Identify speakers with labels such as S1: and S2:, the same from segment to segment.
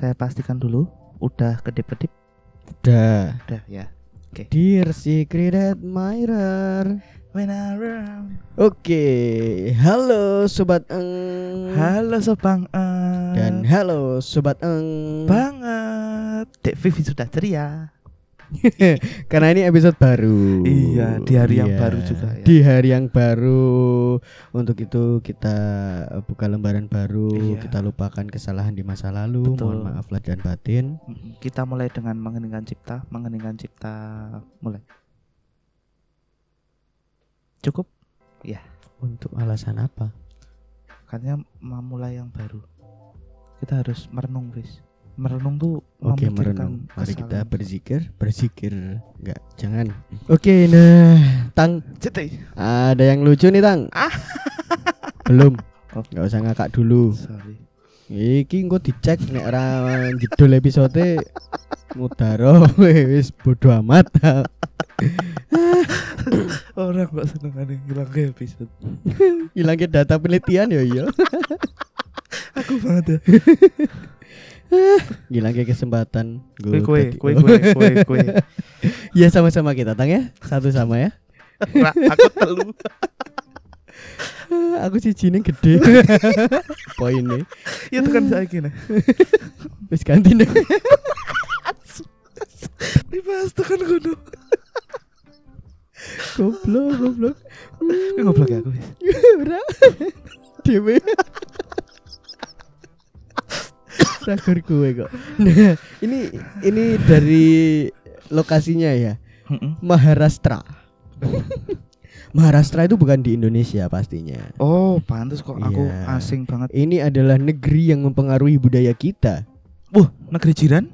S1: Saya pastikan dulu udah kedip-kedip.
S2: Udah.
S1: Udah ya.
S2: Dear Secret Admirer.
S1: When I run.
S2: Oke, halo sobat eng.
S1: Halo Sobang eh.
S2: Dan halo sobat eng.
S1: banget. Dek Vivi sudah ceria.
S2: Karena ini episode baru.
S1: Iya, di hari yang
S2: Iya,
S1: baru juga ya.
S2: Di hari yang baru. Untuk itu kita buka lembaran baru.
S1: Iya.
S2: Kita lupakan kesalahan di masa lalu.
S1: Betul.
S2: Mohon maaf lahir dan batin.
S1: Kita mulai dengan mengeningkan cipta, mengeningkan cipta mulai. Cukup?
S2: Untuk alasan apa?
S1: Karena mau mulai yang baru. Kita harus merenung, Fris. Merenung tuh
S2: Oke
S1: memikirkan
S2: merenung. Mari kita
S1: kesalahan.
S2: berzikir, berzikir. Enggak, jangan. Oke, nah, Tang,
S1: Cete.
S2: ada yang lucu nih, Tang.
S1: Ah.
S2: Belum.
S1: Oh.
S2: Enggak usah ngakak dulu.
S1: Sorry.
S2: Iki engko dicek nek ora jedul episode mudaro wis bodo amat.
S1: Orang kok seneng ada hilang ke episode.
S2: Hilangnya data penelitian ya iya.
S1: Aku banget ya.
S2: Hilangnya kesempatan.
S1: Kue
S2: Gua
S1: kue kue kue kue kue.
S2: Ya sama-sama kita Tang ya. Satu sama ya.
S1: Aku telu.
S2: Aku jining gede. Poinnya
S1: Ya tekan saya gini.
S2: wis ganti deh.
S1: Dibahas tekan kono.
S2: Goblok, goblok.
S1: Kowe ngoblok ya aku.
S2: Ora. Dewe. Ragur gue kok. Nah, ini ini dari lokasinya ya. Maharashtra. Maharashtra itu bukan di Indonesia pastinya.
S1: Oh, pantas kok aku
S2: Iya.
S1: asing banget.
S2: Ini adalah negeri yang mempengaruhi budaya kita.
S1: Wah, negeri jiran?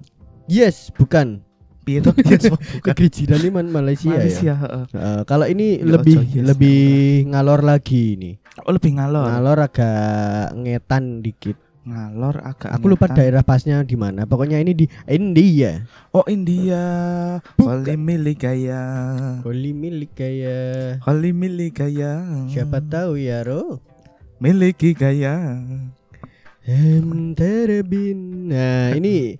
S2: Yes, bukan.
S1: Piye to? Yes, bukan.
S2: Negeri jiran ini man- Malaysia, ya.
S1: Malaysia, heeh.
S2: Eh, kalau ini
S1: Ya,
S2: lebih
S1: ojo, yes,
S2: lebih ngalor lagi ini.
S1: Oh, lebih ngalor.
S2: Ngalor agak ngetan dikit.
S1: Ngalor agak
S2: Aku lupa
S1: ngetan.
S2: daerah pasnya di mana. Pokoknya ini di India.
S1: Oh, India.
S2: Bukan.
S1: Holy milik gaya.
S2: Holy milik gaya.
S1: Holy milik gaya.
S2: Siapa tahu ya, Ro.
S1: Miliki gaya.
S2: Hem terebin. Nah, ini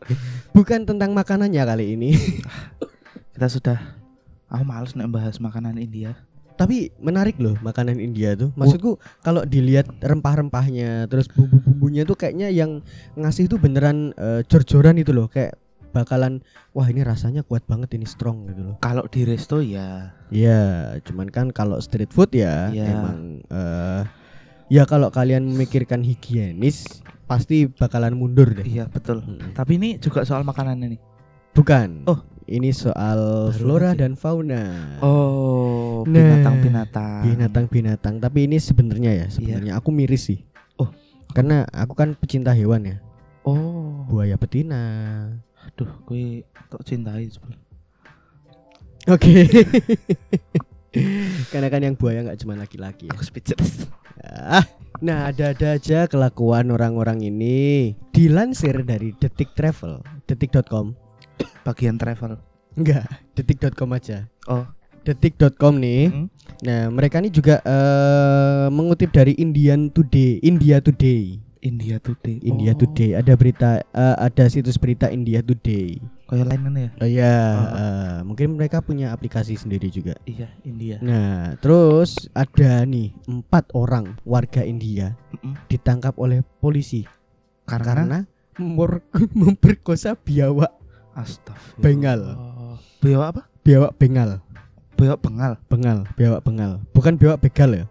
S2: bukan tentang makanannya kali ini.
S1: Kita sudah Aku males nih bahas makanan India.
S2: Tapi menarik loh makanan India tuh. Maksudku kalau dilihat rempah-rempahnya, terus bumbu-bumbunya tuh kayaknya yang ngasih tuh beneran eh, jor-joran itu loh, kayak bakalan wah ini rasanya kuat banget ini strong gitu loh.
S1: Kalau di resto ya
S2: Iya, cuman kan kalau street food ya
S1: Iya.
S2: emang eh ya kalau kalian memikirkan higienis pasti bakalan mundur deh.
S1: iya betul.
S2: Mm-mm.
S1: Tapi ini juga soal makanan ini.
S2: Bukan.
S1: Oh.
S2: Ini soal
S1: Baru
S2: flora
S1: aja.
S2: dan fauna.
S1: Oh,
S2: Nah,
S1: binatang-binatang.
S2: Binatang-binatang, tapi ini sebenarnya ya, sebenarnya aku miris sih.
S1: Oh.
S2: Karena aku kan pecinta hewan ya.
S1: Oh,
S2: Buaya betina.
S1: aduh, gue kok cintai sebenarnya.
S2: Oke. Karena kan yang buaya nggak cuma laki-laki ya.
S1: Aku speechless.
S2: Ah, nah ada-ada aja kelakuan orang-orang ini. Dilansir dari Detik Travel, detik.com.
S1: Bagian travel.
S2: Enggak, detik.com aja.
S1: Oh,
S2: Detik.com nih.
S1: mm,
S2: Nah, mereka ini juga eh, mengutip dari Indian Today, India Today.
S1: India Today.
S2: India
S1: Oh,
S2: Today ada berita eh, ada situs berita India Today.
S1: Kayak lain ya?
S2: Oh ya,
S1: Oh.
S2: eh, mungkin mereka punya aplikasi sendiri juga.
S1: Iya, India.
S2: Nah, terus ada nih empat orang warga India
S1: Mm-mm.
S2: ditangkap oleh polisi
S1: Karena,
S2: karena memper- memperkosa biawak
S1: Astagfirullah.
S2: Bengal.
S1: Biawak apa?
S2: biawak bengal
S1: Biawak bengal.
S2: bengal biawak bengal bukan biawak begal ya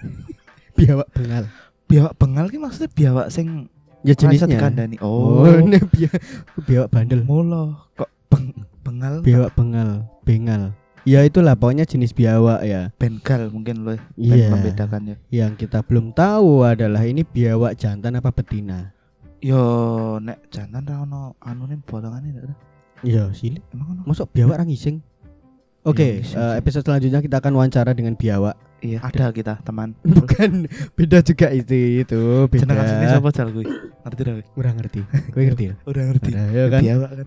S2: biawak bengal
S1: Biawak bengal ki maksudnya biawak sing
S2: ya jenisnya
S1: dikandani.
S2: oh,
S1: Oh,
S2: ini bia- biawak bandel
S1: Mula kok beng, bengal
S2: biawak bengal bengal ya itulah pokoknya jenis biawak ya
S1: bengal mungkin loh
S2: Iya.
S1: membedakannya.
S2: yang kita belum tahu adalah ini biawak jantan apa betina
S1: Yo nek jantan ra ono anune bolongane ndak ada.
S2: iya sih
S1: Emang ono?
S2: masuk biawak orang ngising Oke,
S1: Iya, ngising
S2: eh, episode selanjutnya kita akan wawancara dengan biawak.
S1: Iya, ada kita teman.
S2: Bukan, beda juga itu, itu beda.
S1: Jeneng asline sapa jal kuwi? Ngerti ra kowe?
S2: Kurang ngerti. Gue ngerti ya.
S1: Udah ngerti.
S2: Ada, ya kan?
S1: Biawak kan.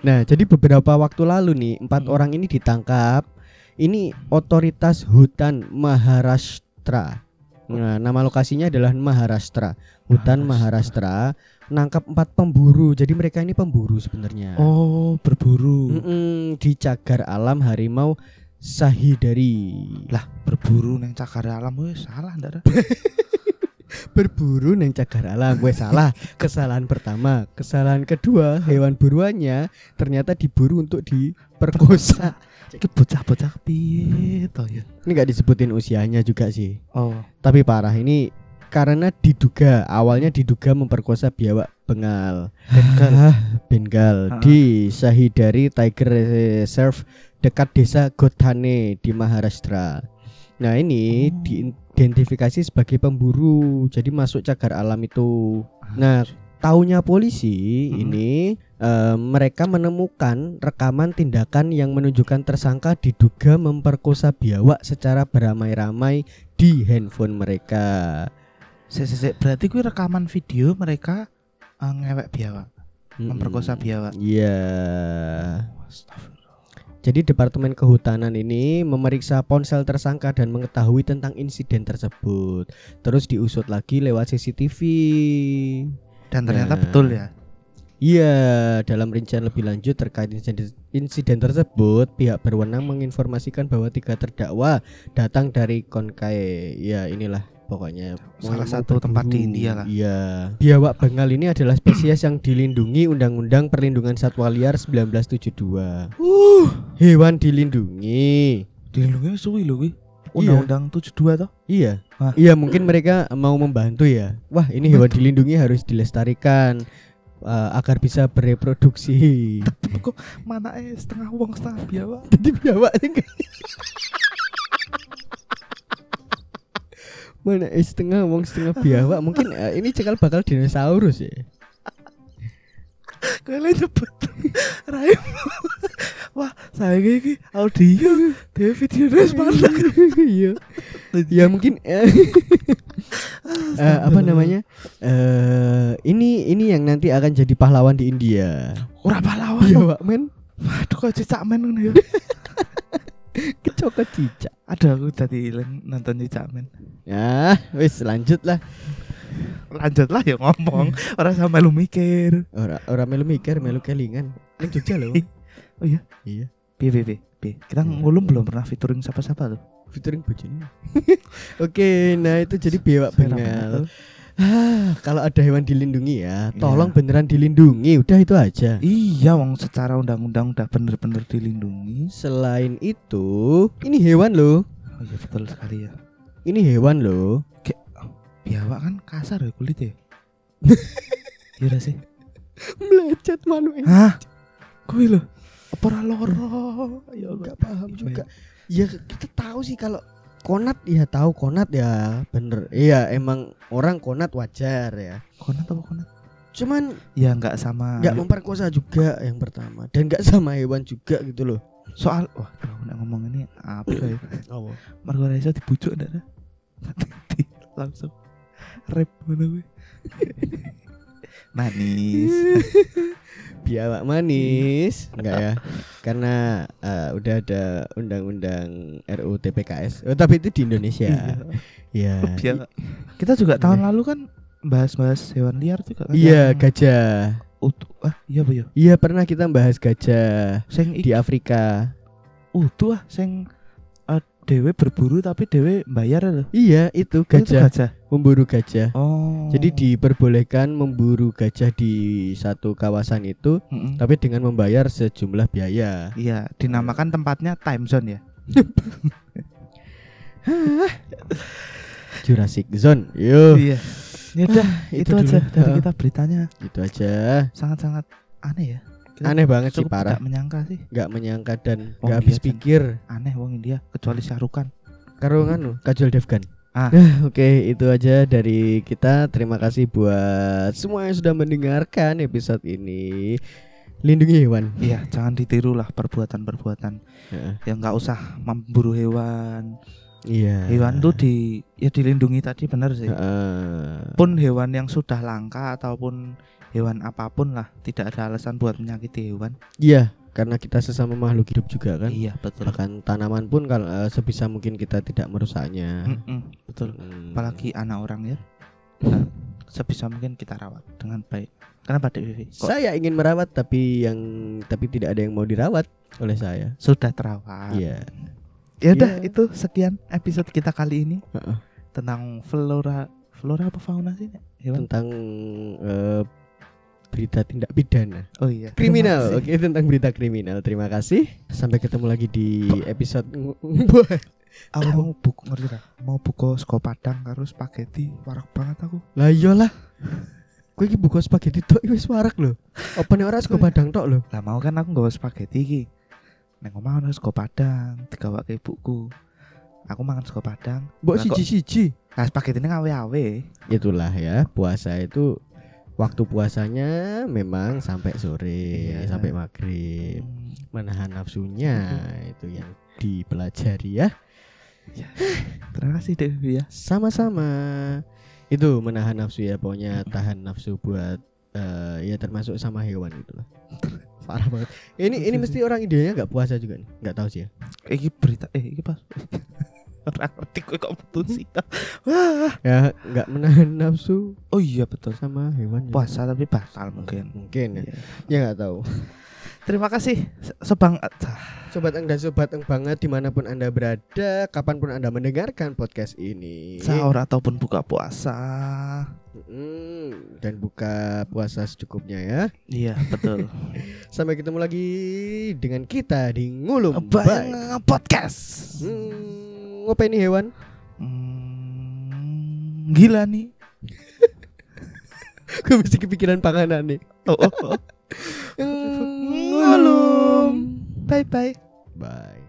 S2: Nah, jadi beberapa waktu lalu nih empat
S1: Mm.
S2: orang ini ditangkap. Ini otoritas hutan Maharashtra. Nah, nama lokasinya adalah Maharashtra. Hutan
S1: Maharashtra.
S2: Maharashtra nangkap empat pemburu. Jadi mereka ini pemburu sebenarnya.
S1: Oh, berburu.
S2: Mm-mm, di cagar alam harimau Sahidari.
S1: Lah, berburu neng cagar alam wes salah ndak
S2: berburu neng cagar alam gue salah kesalahan pertama kesalahan kedua hewan buruannya ternyata diburu untuk diperkosa
S1: Iki bocah-bocah piye to ya?
S2: ini nggak disebutin usianya juga sih
S1: Oh,
S2: tapi parah ini karena diduga awalnya diduga memperkosa biawak bengal
S1: Bengal.
S2: Ah, Bengal
S1: Ah.
S2: di Sahidari Tiger Reserve dekat desa Godhane di Maharashtra. Nah ini
S1: Oh.
S2: diidentifikasi sebagai pemburu, jadi masuk cagar alam itu. Nah, Taunya polisi
S1: Mm-mm.
S2: ini eh, mereka menemukan rekaman tindakan yang menunjukkan tersangka diduga memperkosa biawak secara beramai-ramai di handphone mereka.
S1: Sik, sik, sik. berarti gue rekaman video mereka eh, ngewek biawak,
S2: Mm-mm.
S1: memperkosa biawak.
S2: Iya.
S1: Astagfirullah.
S2: Jadi Departemen Kehutanan ini memeriksa ponsel tersangka dan mengetahui tentang insiden tersebut. Terus diusut lagi lewat CCTV.
S1: Dan ternyata
S2: Nah.
S1: betul ya.
S2: Iya, dalam rincian lebih lanjut terkait insiden, insiden tersebut, pihak berwenang menginformasikan bahwa tiga terdakwa datang dari Konkai. Ya, inilah pokoknya
S1: Salah satu tempat di. India lah.
S2: Iya. Biawak Bengal ini adalah spesies yang dilindungi Undang-Undang Perlindungan Satwa Liar 1972.
S1: Uh,
S2: Hewan dilindungi.
S1: dilindungi suwi lho.
S2: Iya.
S1: Undang-undang 72 toh.
S2: Iya.
S1: Hah?
S2: Iya, mungkin mereka mau membantu ya. Wah, ini hewan dilindungi harus dilestarikan eh, agar bisa bereproduksi.
S1: Kok mana eh setengah wong setengah biawak.
S2: Jadi enggak. Mana eh, setengah wong setengah biawak mungkin eh, ini cekal bakal dinosaurus ya.
S1: Kalian nyebut Rahim. Wah, saya iki audio dia video responda.
S2: Iya. Ya mungkin eh, eh, apa namanya? Eh ini ini yang nanti akan jadi pahlawan di India.
S1: Ora pahlawan.
S2: Biawak men
S1: Waduh kok cicak men ya.
S2: kecokot cicak.
S1: Ada aku tadi nonton cicak men.
S2: Ya, wis lanjut lah.
S1: Lanjut lah ya ngomong. Orang sama lu mikir.
S2: Ora ora melu mikir, melu kelingan. Ning Jogja loh.
S1: Oh iya?
S2: Iya.
S1: Piye piye, piye. Kita ngulum belum pernah featuring siapa-siapa tuh.
S2: Featuring bojone. Oke, nah itu jadi biawak
S1: Selera
S2: Bengal. Ah, kalau ada hewan dilindungi ya,
S1: Iya.
S2: tolong beneran dilindungi. Udah itu aja.
S1: Iya, wong secara undang-undang udah bener-bener dilindungi.
S2: Selain itu, ini hewan loh.
S1: Oh iya betul sekali ya.
S2: Ini hewan loh.
S1: Biawak kan kasar ya kulitnya. Iya dah sih.
S2: Melecet manuel.
S1: Hah? Kuwi lho. Apa loro? Ya.
S2: Enggak paham juga. Ya kita tahu sih kalau konat ya tahu konat ya bener. Iya emang orang konat wajar ya.
S1: Konat apa konat?
S2: Cuman
S1: Ya enggak sama.
S2: nggak memperkosa juga yang pertama dan nggak sama hewan juga gitu loh.
S1: soal wah aku nek ngomong ini apa ya?
S2: Oh.
S1: Margo iso dibujuk ndak ada. Langsung rap ngono kuwi. Manis.
S2: Biawak manis enggak ya? Karena eh, udah ada undang-undang RUU TPKS. Oh, tapi itu di Indonesia.
S1: Iya.
S2: Iya.
S1: Biawak. Kita juga tahun lalu kan bahas-bahas hewan liar juga kan.
S2: Iya, gajah.
S1: utuh. Ah, iya apa ya?
S2: Iya, pernah kita bahas gajah
S1: Sing
S2: di Afrika.
S1: utuh ah sing eh, dewe berburu tapi dewe bayar lho.
S2: Iya, itu
S1: Itu
S2: gajah,
S1: gajah.
S2: memburu gajah.
S1: Oh.
S2: Jadi diperbolehkan memburu gajah di satu kawasan itu
S1: Mm-mm.
S2: tapi dengan membayar sejumlah biaya.
S1: Iya, dinamakan tempatnya time zone ya.
S2: Jurassic Zone. Yo,
S1: Iya. Ya udah, itu,
S2: itu dulu.
S1: aja dari
S2: Heeh.
S1: kita beritanya.
S2: itu aja.
S1: Sangat-sangat aneh ya. Kita
S2: Aneh banget sih parah.
S1: tidak menyangka sih.
S2: nggak menyangka dan nggak habis
S1: iya, Chan.
S2: pikir
S1: Aneh wong India kecuali Syarukan.
S2: karo nganu Kajol Devgan.
S1: Ah.
S2: Oke, itu aja dari kita. Terima kasih buat semua yang sudah mendengarkan episode ini. Lindungi hewan.
S1: Iya, jangan ditiru lah perbuatan-perbuatan
S2: Heeh.
S1: yang nggak usah memburu hewan.
S2: Iya.
S1: Hewan tuh di ya dilindungi tadi benar sih.
S2: Heeh.
S1: Pun hewan yang sudah langka ataupun hewan apa pun lah tidak ada alasan buat menyakiti hewan.
S2: Iya, karena kita sesama makhluk hidup juga kan.
S1: Iya betul.
S2: Bahkan tanaman pun kalau eh, sebisa mungkin kita tidak merusaknya.
S1: Mm-mm, betul.
S2: Hmm.
S1: Apalagi anak orang ya. Nah, sebisa mungkin kita rawat dengan baik. Kenapa Dek Vivi? Kok
S2: Saya ingin merawat tapi yang tapi tidak ada yang mau dirawat oleh saya.
S1: sudah terawat?
S2: Iya.
S1: Ya udah
S2: Iya.
S1: itu sekian episode kita kali ini
S2: Heeh.
S1: tentang flora flora apa fauna sih? Hewan?
S2: Tentang eh, berita tindak pidana.
S1: Oh iya.
S2: Kriminal. Oke, tentang berita kriminal. Terima kasih. Sampai ketemu lagi di episode
S1: Aku mau buku ngerti ra? Mau buku sego padang karo spaghetti warak banget aku.
S2: Lah iyalah. Kowe iki buka spaghetti tok wis warak lho. Apa nek ora sego padang tok lho?
S1: Lah mau kan aku nggawa spaghetti iki. Neng omah ono sego padang digawake ibuku. Aku mangan sego padang.
S2: Mbok siji-siji.
S1: Nah spaghetti ini ngawe-awe.
S2: Itulah ya, puasa itu waktu puasanya memang sampai sore,
S1: Iya.
S2: sampai maghrib. Menahan nafsunya itu yang dipelajari ya.
S1: Terima kasih Dewi ya.
S2: Sama-sama. Itu menahan nafsu ya, pokoknya tahan nafsu buat eh, ya termasuk sama hewan gitu lah. Parah banget. Ini ini mesti orang India nggak puasa juga nih, nggak tahu sih ya.
S1: Iki berita eh iki pas. Ora ngerti kok kok betul sih. Wah.
S2: Ya nggak menahan nafsu
S1: Oh iya betul.
S2: sama hewan. ya.
S1: Puasa tapi batal mungkin.
S2: Mungkin ya.
S1: Iya.
S2: Ya nggak tahu.
S1: Terima kasih sebang
S2: Sobat Eng dan Sobat Eng banget di mana pun Anda berada, kapan pun Anda mendengarkan podcast ini.
S1: sahur ataupun buka puasa.
S2: Mm, dan buka puasa secukupnya ya.
S1: Iya betul.
S2: Sampai ketemu lagi dengan kita di Ngulum
S1: Bang podcast.
S2: Hmm, apa ini hewan?
S1: Hmm, gila nih.
S2: Gue mesti kepikiran panganan nih.
S1: Oh, oh, oh.
S2: Ngulum.
S1: Bye bye.
S2: Bye.